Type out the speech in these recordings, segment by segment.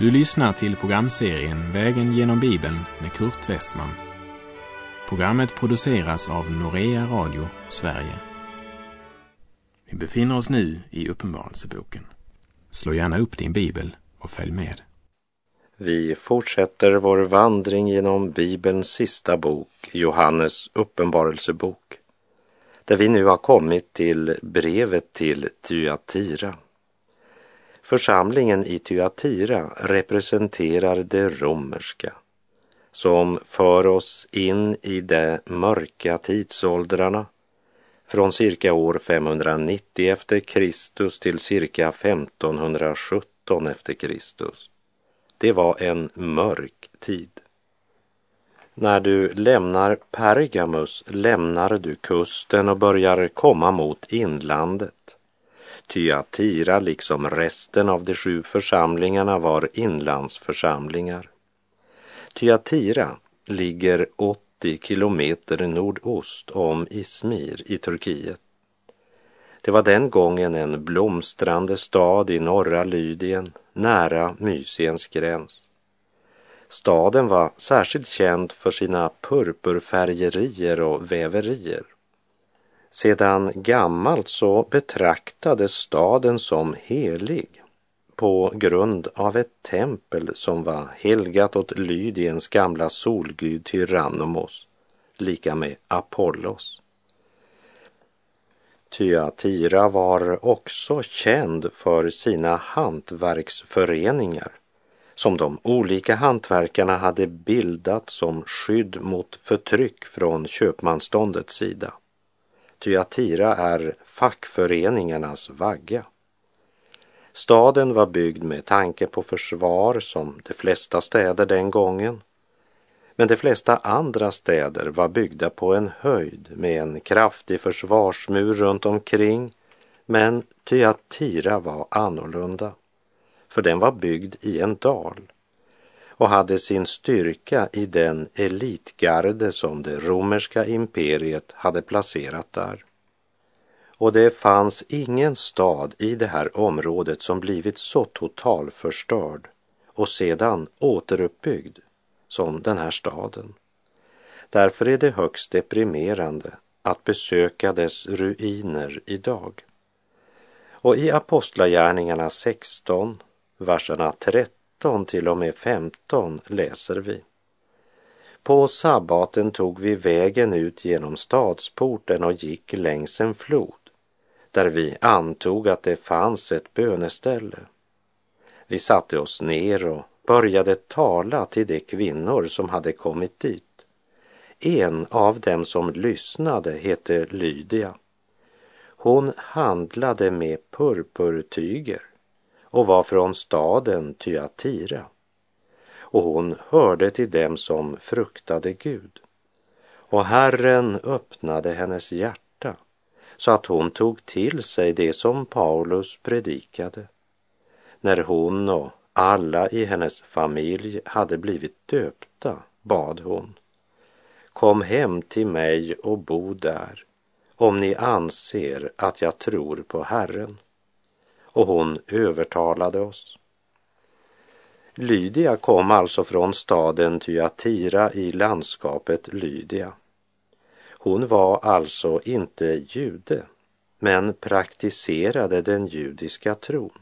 Du lyssnar till programserien Vägen genom Bibeln med Kurt Westman. Programmet produceras av Norea Radio Sverige. Vi befinner oss nu i Uppenbarelseboken. Slå gärna upp din bibel och följ med. Vi fortsätter vår vandring genom Bibelns sista bok, Johannes uppenbarelsebok, där vi nu har kommit till brevet till Thyatira. Församlingen i Thyatira representerar det romerska som för oss in i de mörka tidsåldrarna från cirka år 590 efter Kristus till cirka 1517 efter Kristus. Det var en mörk tid. När du lämnar Pergamus lämnar du kusten och börjar komma mot inlandet. Tyatira, liksom resten av de sju församlingarna, var inlandsförsamlingar. Tyatira ligger 80 kilometer nordost om Izmir i Turkiet. Det var den gången en blomstrande stad i norra Lydien, nära Mysiens gräns. Staden var särskilt känd för sina purpurfärgerier och väverier. Sedan gammalt så betraktades staden som helig på grund av ett tempel som var helgat åt Lydiens gamla solgud Tyrannomos, lika med Apollos. Thyatira var också känd för sina hantverksföreningar som de olika hantverkarna hade bildat som skydd mot förtryck från köpmanståndets sida. Thyatira är fackföreningarnas vagga. Staden var byggd med tanke på försvar som de flesta städer den gången. Men de flesta andra städer var byggda på en höjd med en kraftig försvarsmur runt omkring. Men Thyatira var annorlunda, för den var byggd i en dal och hade sin styrka i den elitgarde som det romerska imperiet hade placerat där. Och det fanns ingen stad i det här området som blivit så totalförstörd och sedan återuppbyggd som den här staden. Därför är det högst deprimerande att besöka dess ruiner idag. Och i Apostlagärningarna 16, verserna 30 13 till och med 15 läser vi. På sabbaten tog vi vägen ut genom stadsporten och gick längs en flod där vi antog att det fanns ett böneställe. Vi satte oss ner och började tala till de kvinnor som hade kommit dit. En av dem som lyssnade hette Lydia. Hon handlade med purpurtyger och var från staden Tyatira. Och hon hörde till dem som fruktade Gud. Och Herren öppnade hennes hjärta så att hon tog till sig det som Paulus predikade. När hon och alla i hennes familj hade blivit döpta bad hon. Kom hem till mig och bo där om ni anser att jag tror på Herren. Och hon övertalade oss. Lydia kom alltså från staden Thyatira i landskapet Lydia. Hon var alltså inte jude, men praktiserade den judiska tron.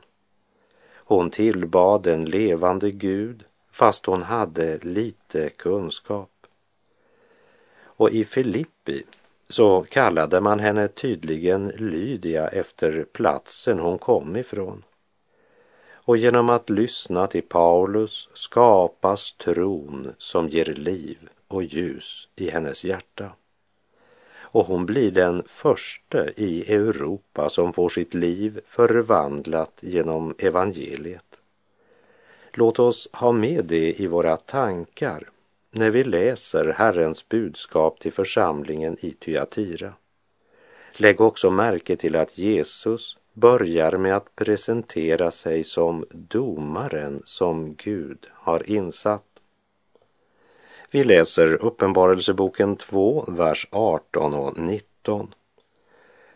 Hon tillbad den levande Gud fast hon hade lite kunskap. Och i Filippi så kallade man henne tydligen Lydia efter platsen hon kom ifrån. Och genom att lyssna till Paulus skapas tron som ger liv och ljus i hennes hjärta. Och hon blir den första i Europa som får sitt liv förvandlat genom evangeliet. Låt oss ha med det i våra tankar när vi läser Herrens budskap till församlingen i Thyatira. Lägg också märke till att Jesus börjar med att presentera sig som domaren som Gud har insatt. Vi läser Uppenbarelseboken 2, vers 18 och 19.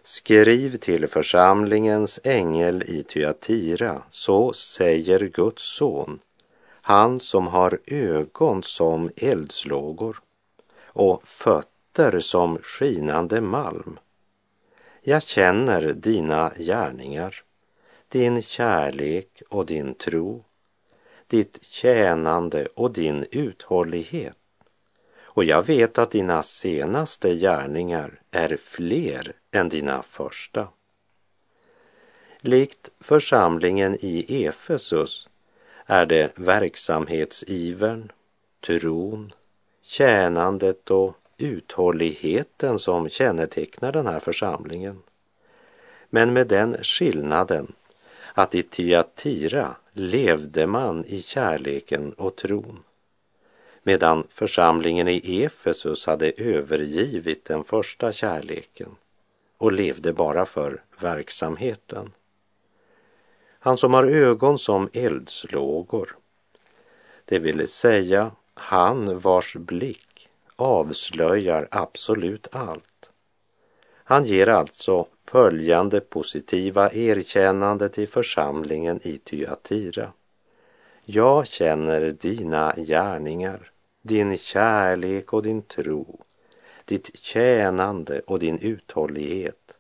Skriv till församlingens ängel i Thyatira, så säger Guds son, han som har ögon som eldslågor och fötter som skinande malm. Jag känner dina gärningar, din kärlek och din tro, ditt tjänande och din uthållighet. Och jag vet att dina senaste gärningar är fler än dina första. Likt församlingen i Efesus är det verksamhetsivern, tron, tjänandet och uthålligheten som kännetecknar den här församlingen. Men med den skillnaden att i Tyatira levde man i kärleken och tron medan församlingen i Efesus hade övergivit den första kärleken och levde bara för verksamheten. Han som har ögon som eldslågor, det vill säga han vars blick avslöjar absolut allt. Han ger alltså följande positiva erkännande till församlingen i Tyatira. Jag känner dina gärningar, din kärlek och din tro, ditt tjänande och din uthållighet.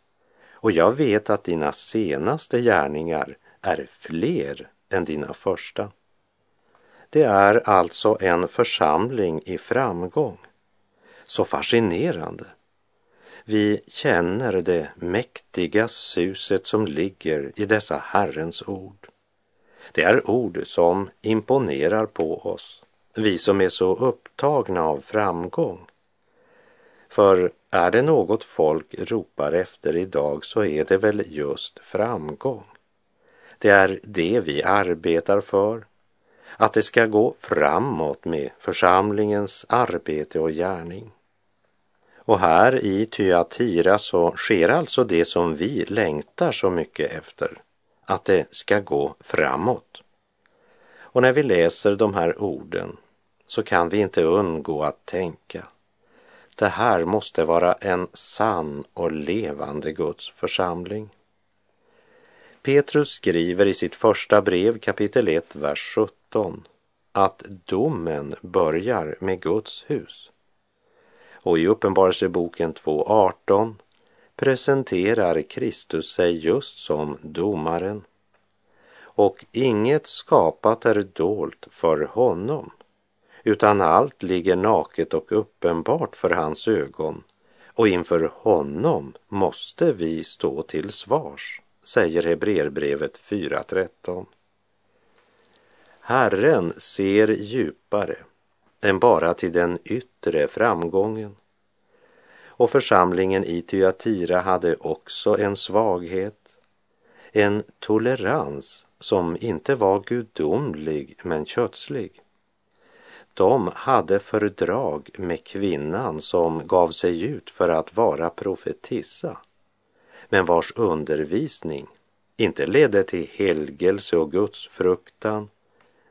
Och jag vet att dina senaste gärningar är fler än dina första. Det är alltså en församling i framgång. Så fascinerande. Vi känner det mäktiga suset som ligger i dessa Herrens ord. Det är ord som imponerar på oss, vi som är så upptagna av framgång. För är det något folk ropar efter idag så är det väl just framgång. Det är det vi arbetar för, att det ska gå framåt med församlingens arbete och gärning. Och här i Tyatira så sker alltså det som vi längtar så mycket efter, att det ska gå framåt. Och när vi läser de här orden så kan vi inte undgå att tänka, det här måste vara en sann och levande Guds församling. Petrus skriver i sitt första brev kapitel 1, vers 17 att domen börjar med Guds hus. Och i Uppenbarelseboken 2.18 presenterar Kristus sig just som domaren. Och inget skapat är dolt för honom, utan allt ligger naket och uppenbart för hans ögon och inför honom måste vi stå till svars säger Hebreerbrevet 4.13. Herren ser djupare än bara till den yttre framgången. Och församlingen i Tyatira hade också en svaghet, en tolerans som inte var gudomlig men kötslig. De hade fördrag med kvinnan som gav sig ut för att vara profetissa men vars undervisning inte ledde till helgelse och gudsfruktan,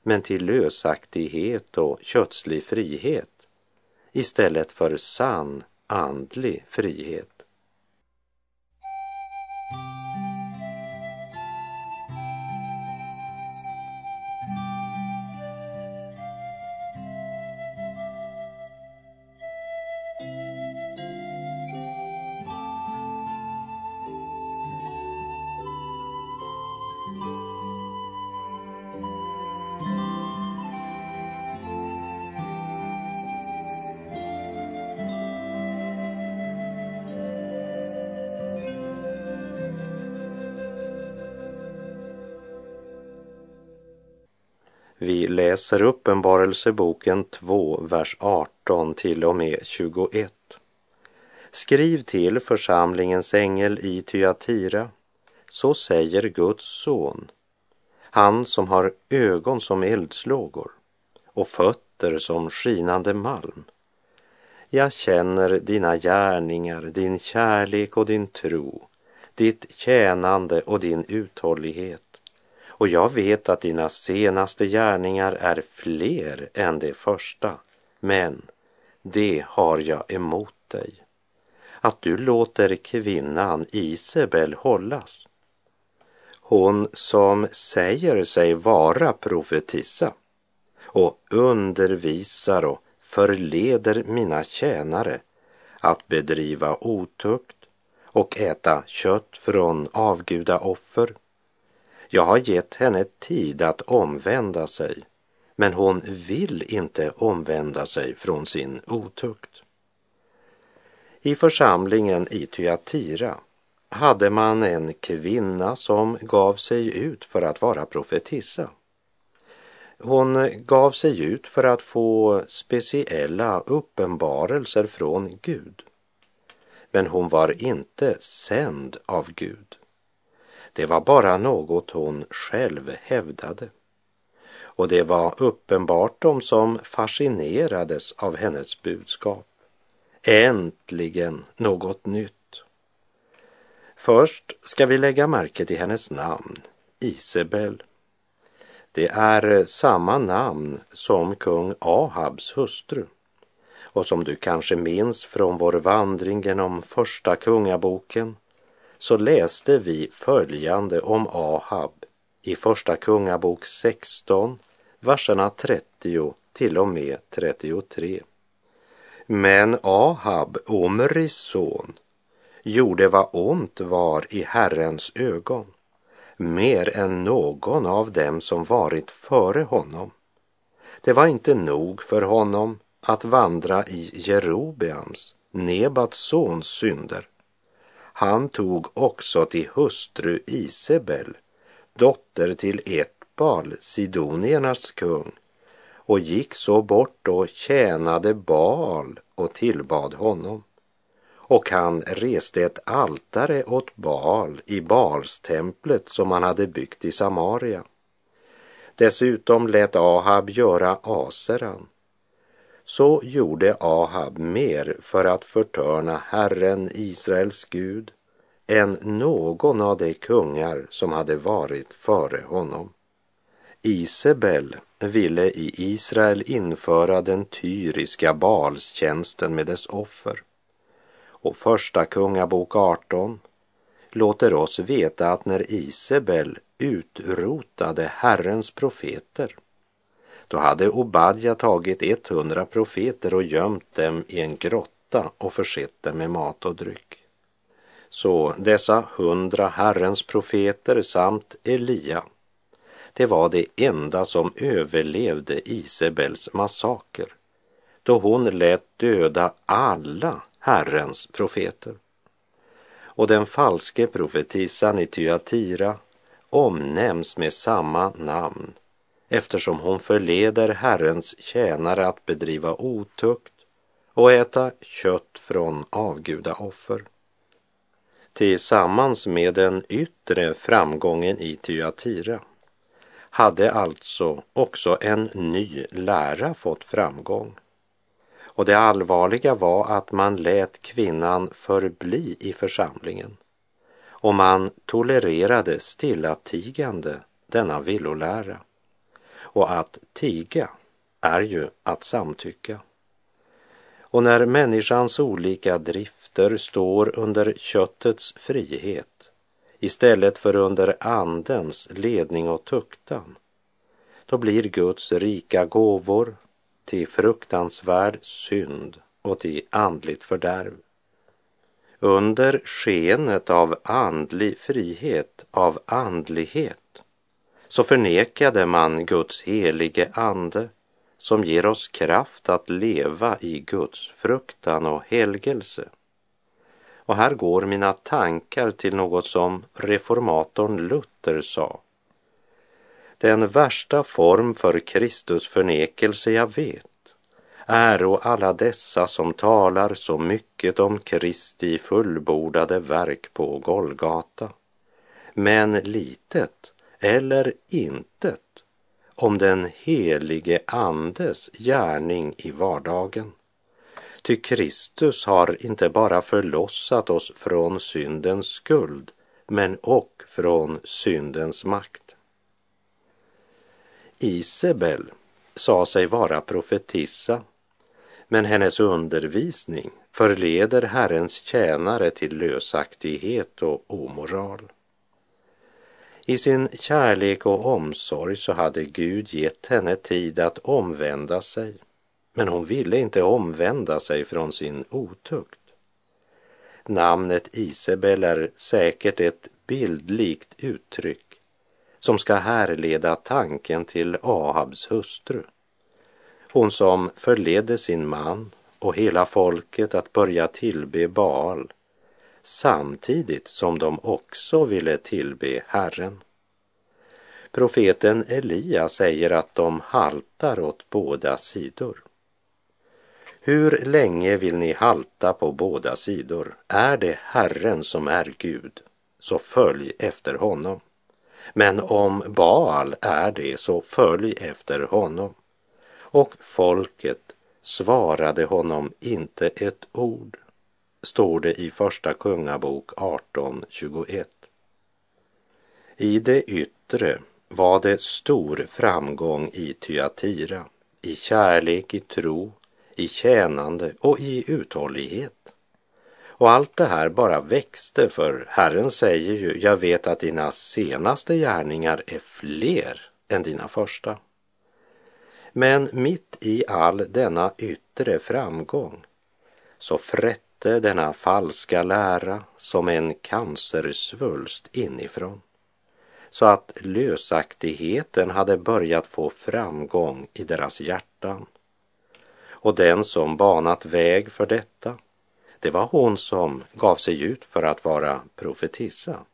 men till lösaktighet och kötslig frihet istället för sann andlig frihet. Vi läser Uppenbarelseboken 2, vers 18 till och med 21. Skriv till församlingens ängel i Tyatira. Så säger Guds son, han som har ögon som eldslågor och fötter som skinande malm. Jag känner dina gärningar, din kärlek och din tro, ditt tjänande och din uthållighet och jag vet att dina senaste gärningar är fler än de första, men det har jag emot dig, att du låter kvinnan Isabel hållas. Hon som säger sig vara profetissa och undervisar och förleder mina tjänare att bedriva otukt och äta kött från avgudaoffer. Jag har gett henne tid att omvända sig, men hon vill inte omvända sig från sin otukt. I församlingen i Thyatira hade man en kvinna som gav sig ut för att vara profetissa. Hon gav sig ut för att få speciella uppenbarelser från Gud. Men hon var inte sänd av Gud. Det var bara något hon själv hävdade. Och det var uppenbart de som fascinerades av hennes budskap. Äntligen något nytt. Först ska vi lägga märke till hennes namn, Isabel. Det är samma namn som kung Ahabs hustru och som du kanske minns från vår vandring genom första kungaboken så läste vi följande om Ahab i Första Kungabok 16, verserna 30 till och med 33. Men Ahab, Omris son, gjorde vad ont var i Herrens ögon, mer än någon av dem som varit före honom. Det var inte nog för honom att vandra i Jerobeams, Nebats sons synder. Han tog också till hustru Isabel, dotter till Etbal, Sidoniernas kung, och gick så bort och tjänade Baal och tillbad honom och han reste ett altare åt Baal i Baalstemplet som han hade byggt i Samaria. Dessutom lät Ahab göra Aseran. Så gjorde Ahab mer för att förtörna Herren, Israels Gud, än någon av de kungar som hade varit före honom. Isabel ville i Israel införa den tyriska balstjänsten med dess offer och Första Kungabok 18 låter oss veta att när Isabel utrotade Herrens profeter då hade Obadja tagit 100 profeter och gömt dem i en grotta och försett dem med mat och dryck. Så dessa hundra Herrens profeter samt Elia, det var det enda som överlevde Isabels massaker, då hon lät döda alla Herrens profeter. Och den falske profetissan i Thyatira omnämns med samma namn eftersom hon förleder Herrens tjänare att bedriva otukt och äta kött från avgudaoffer. Tillsammans med den yttre framgången i Tyatira hade alltså också en ny lära fått framgång och det allvarliga var att man lät kvinnan förbli i församlingen och man tolererade stillatigande denna villolära. Och att tiga är ju att samtycka. Och när människans olika drifter står under köttets frihet istället för under andens ledning och tuktan, då blir Guds rika gåvor till fruktansvärd synd och till andligt fördärv. Under skenet av andlig frihet, av andlighet, så förnekade man Guds helige ande som ger oss kraft att leva i Guds fruktan och helgelse. Och här går mina tankar till något som reformatorn Luther sa den värsta form för Kristus förnekelse jag vet äro alla dessa som talar så mycket om Kristi fullbordade verk på Golgata, men litet eller intet om den helige Andes gärning i vardagen. Ty Kristus har inte bara förlossat oss från syndens skuld, men och från syndens makt. Isabel sa sig vara profetissa, men hennes undervisning förleder Herrens tjänare till lösaktighet och omoral. I sin kärlek och omsorg så hade Gud gett henne tid att omvända sig, men hon ville inte omvända sig från sin otukt. Namnet Isabel är säkert ett bildlikt uttryck som ska härleda tanken till Ahabs hustru. Hon som förledde sin man och hela folket att börja tillbe Baal samtidigt som de också ville tillbe Herren. Profeten Elia säger att de haltar åt båda sidor. Hur länge vill ni halta på båda sidor? Är det Herren som är Gud, så följ efter honom. Men om Baal är det, så följ efter honom. Och folket svarade honom inte ett ord, står det i Första Kungabok 18.21. I det yttre var det stor framgång i Tyatira i kärlek, i tro, i tjänande och i uthållighet. Och allt det här bara växte för Herren säger ju, jag vet att dina senaste gärningar är fler än dina första. Men mitt i all denna yttre framgång så frätte denna falska lära som en cancersvulst inifrån så att lösaktigheten hade börjat få framgång i deras hjärtan. Och den som banat väg för detta, det var hon som gav sig ut för att vara profetissa.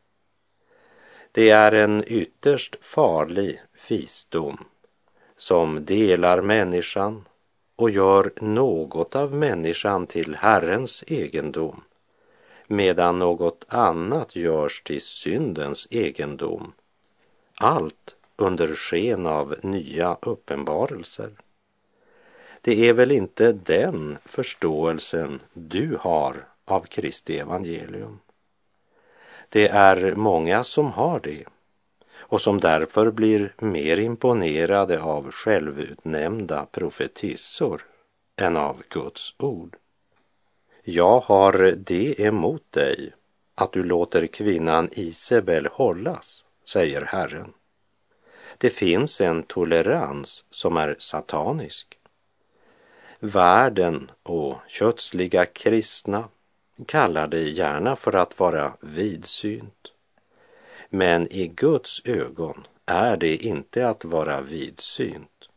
Det är en ytterst farlig fisdom som delar människan och gör något av människan till Herrens egendom medan något annat görs till syndens egendom. Allt under sken av nya uppenbarelser. Det är väl inte den förståelsen du har av Kristi evangelium? Det är många som har det och som därför blir mer imponerade av självutnämnda profetissor än av Guds ord. Jag har det emot dig att du låter kvinnan Isabel hållas, säger Herren. Det finns en tolerans som är satanisk. Världen och kötsliga kristna kallar det gärna för att vara vidsynt. Men i Guds ögon är det inte att vara vidsynt,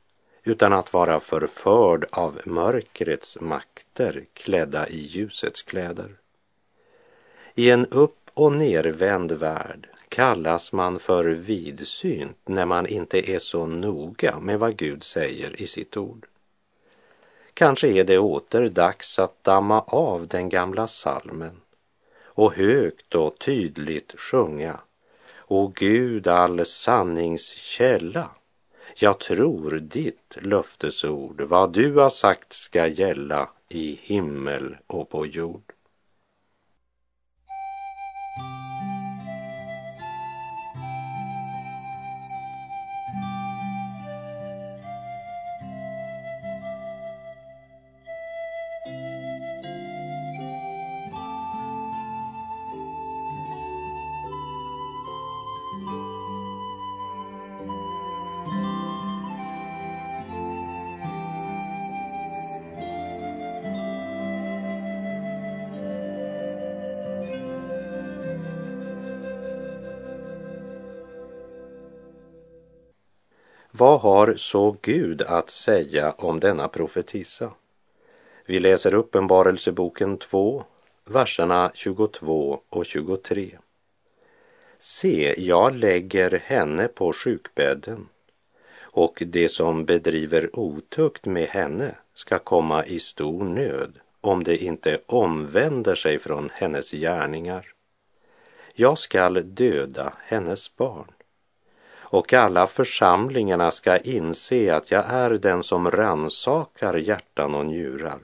utan att vara förförd av mörkrets makter klädda i ljusets kläder. I en upp och nervänd värld kallas man för vidsynt när man inte är så noga med vad Gud säger i sitt ord. Kanske är det åter dags att damma av den gamla salmen och högt och tydligt sjunga O Gud, all sanningskälla, jag tror ditt löftesord, vad du har sagt ska gälla i himmel och på jord. Vad har så Gud att säga om denna profetissa? Vi läser Uppenbarelseboken 2, verserna 22 och 23. Se, jag lägger henne på sjukbädden och det som bedriver otukt med henne ska komma i stor nöd om det inte omvänder sig från hennes gärningar. Jag skall döda hennes barn och alla församlingarna ska inse att jag är den som ransakar hjärtan och njurar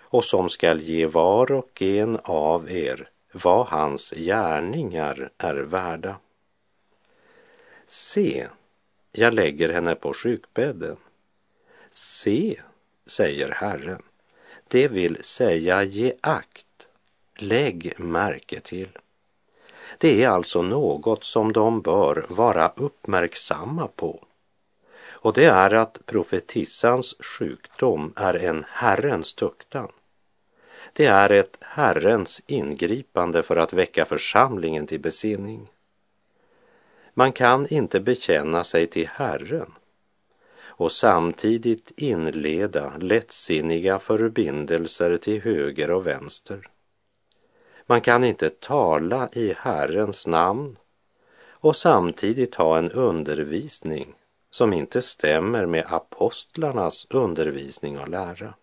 och som skall ge var och en av er vad hans gärningar är värda. Se, jag lägger henne på sjukbädden. Se, säger Herren, det vill säga ge akt, lägg märke till. Det är alltså något som de bör vara uppmärksamma på. Och det är att profetissans sjukdom är en Herrens tuktan. Det är ett Herrens ingripande för att väcka församlingen till besinning. Man kan inte bekänna sig till Herren och samtidigt inleda lättsinniga förbindelser till höger och vänster. Man kan inte tala i Herrens namn och samtidigt ha en undervisning som inte stämmer med apostlarnas undervisning och lära.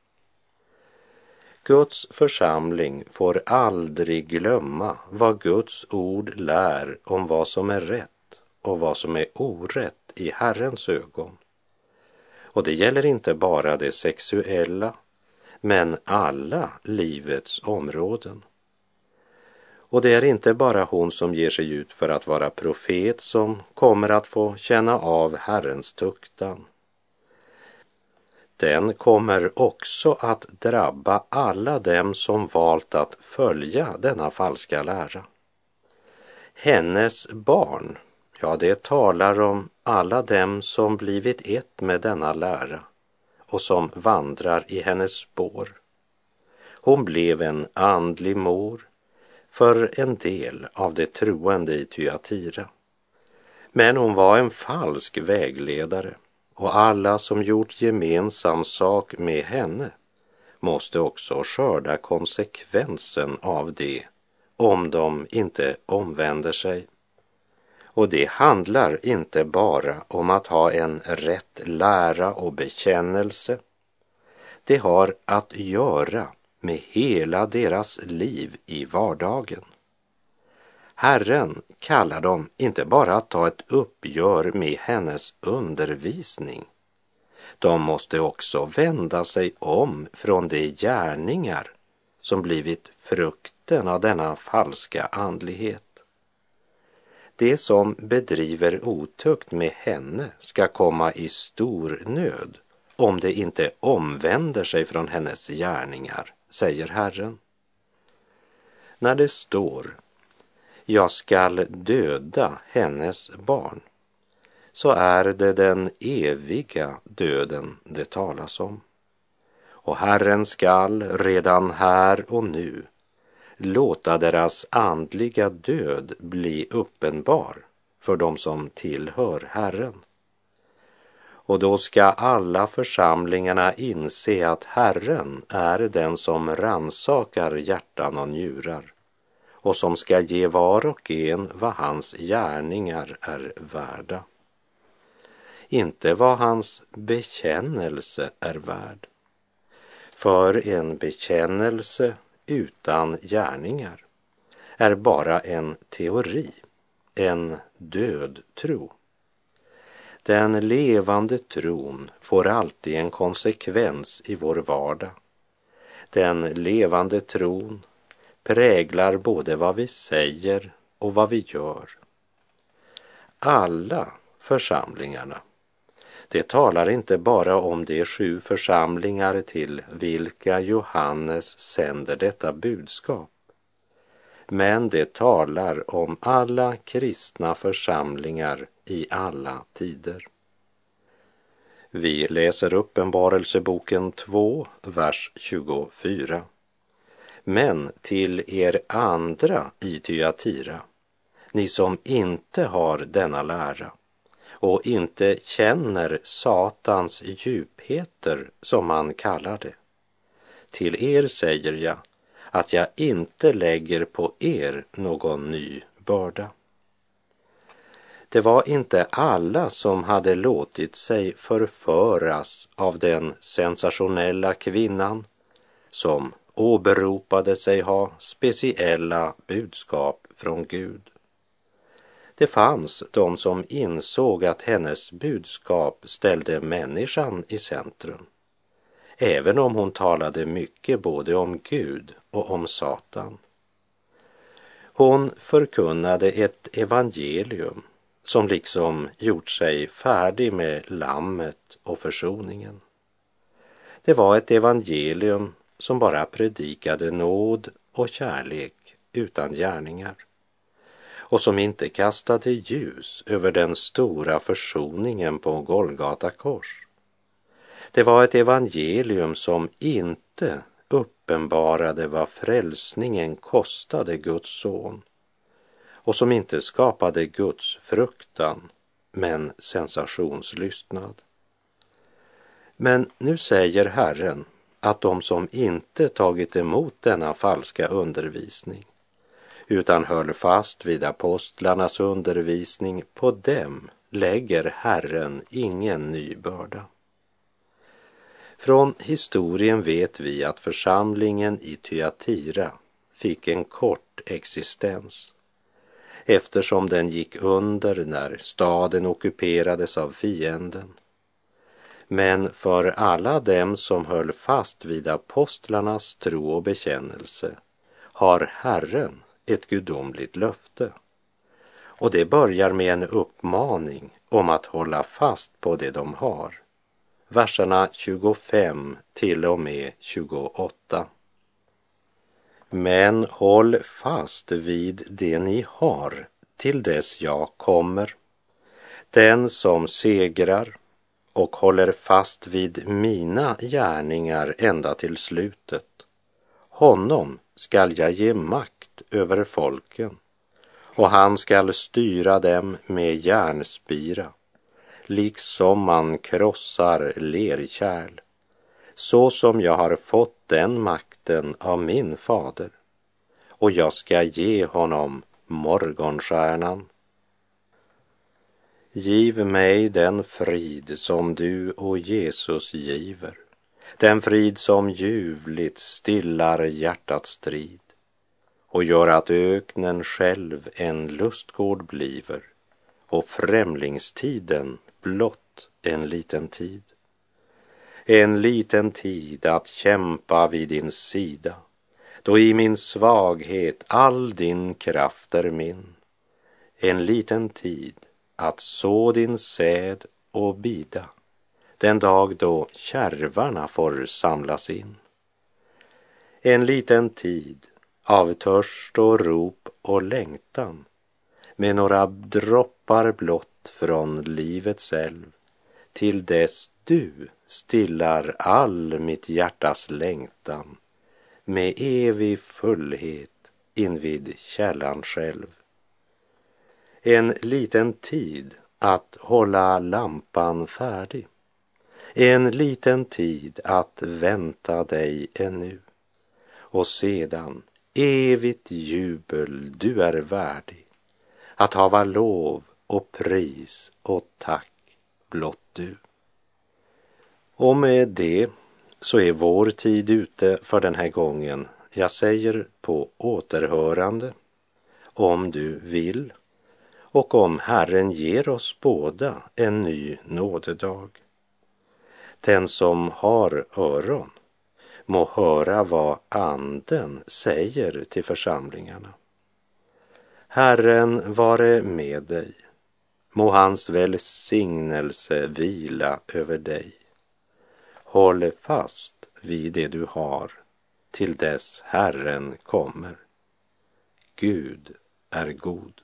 Guds församling får aldrig glömma vad Guds ord lär om vad som är rätt och vad som är orätt i Herrens ögon. Och det gäller inte bara det sexuella, men alla livets områden. Och det är inte bara hon som ger sig ut för att vara profet som kommer att få känna av Herrens tuktan. Den kommer också att drabba alla dem som valt att följa denna falska lära. Hennes barn, ja, det talar om alla dem som blivit ett med denna lära och som vandrar i hennes spår. Hon blev en andlig mor för en del av de troende i Thyatira. Men hon var en falsk vägledare och alla som gjort gemensam sak med henne måste också skörda konsekvensen av det om de inte omvänder sig. Och det handlar inte bara om att ha en rätt lära och bekännelse. Det har att göra med hela deras liv i vardagen. Herren kallar dem inte bara att ta ett uppgör med hennes undervisning. De måste också vända sig om från de gärningar som blivit frukten av denna falska andlighet. Det som bedriver otukt med henne ska komma i stor nöd om det inte omvänder sig från hennes gärningar säger Herren. När det står jag skall döda hennes barn så är det den eviga döden det talas om. Och Herren skall redan här och nu låta deras andliga död bli uppenbar för dem som tillhör Herren. Och då ska alla församlingarna inse att Herren är den som ransakar hjärtan och njurar och som ska ge var och en vad hans gärningar är värda. Inte vad hans bekännelse är värd. För en bekännelse utan gärningar är bara en teori, en död tro. Den levande tron får alltid en konsekvens i vår vardag. Den levande tron präglar både vad vi säger och vad vi gör. Alla församlingarna, det talar inte bara om de sju församlingar till vilka Johannes sänder detta budskap men det talar om alla kristna församlingar i alla tider. Vi läser Uppenbarelseboken 2, vers 24. Men till er andra i Tyatira, ni som inte har denna lära och inte känner Satans djupheter, som man kallar det. Till er säger jag att jag inte lägger på er någon ny börda. Det var inte alla som hade låtit sig förföras av den sensationella kvinnan som åberopade sig ha speciella budskap från Gud. Det fanns de som insåg att hennes budskap ställde människan i centrum även om hon talade mycket både om Gud och om Satan. Hon förkunnade ett evangelium som liksom gjort sig färdig med lammet och försoningen. Det var ett evangelium som bara predikade nåd och kärlek utan gärningar. och som inte kastade ljus över den stora försoningen på Golgata kors. Det var ett evangelium som inte uppenbarade vad frälsningen kostade Guds son och som inte skapade Guds fruktan men sensationslystnad. Men nu säger Herren att de som inte tagit emot denna falska undervisning utan höll fast vid apostlarnas undervisning, på dem lägger Herren ingen ny börda. Från historien vet vi att församlingen i Thyatira fick en kort existens eftersom den gick under när staden ockuperades av fienden. Men för alla dem som höll fast vid apostlarnas tro och bekännelse har Herren ett gudomligt löfte. Och det börjar med en uppmaning om att hålla fast på det de har. Verserna 25 till och med 28. Men håll fast vid det ni har till dess jag kommer. Den som segrar och håller fast vid mina gärningar ända till slutet, honom skall jag ge makt över folken och han skall styra dem med järnspira, liksom man krossar lerkärl, så som jag har fått den makten av min fader, och jag ska ge honom morgonstjärnan. Giv mig den frid som du och Jesus giver, den frid som ljuvligt stillar hjärtats strid och gör att öknen själv en lustgård bliver och främlingstiden blott en liten tid. En liten tid att kämpa vid din sida, då i min svaghet all din kraft är min. En liten tid att så din säd och bida, den dag då kärvarna får samlas in. En liten tid av törst och rop och längtan med några droppar blott från livets älv till dess du stillar all mitt hjärtas längtan med evig fullhet invid källan själv. En liten tid att hålla lampan färdig. En liten tid att vänta dig ännu och sedan evigt jubel du är värdig att hava lov och pris och tack blott du. Och med det så är vår tid ute för den här gången. Jag säger på återhörande om du vill och om Herren ger oss båda en ny nådedag. Den som har öron må höra vad Anden säger till församlingarna. Herren vare med dig. Må hans välsignelse vila över dig. Håll fast vid det du har till dess Herren kommer. Gud är god.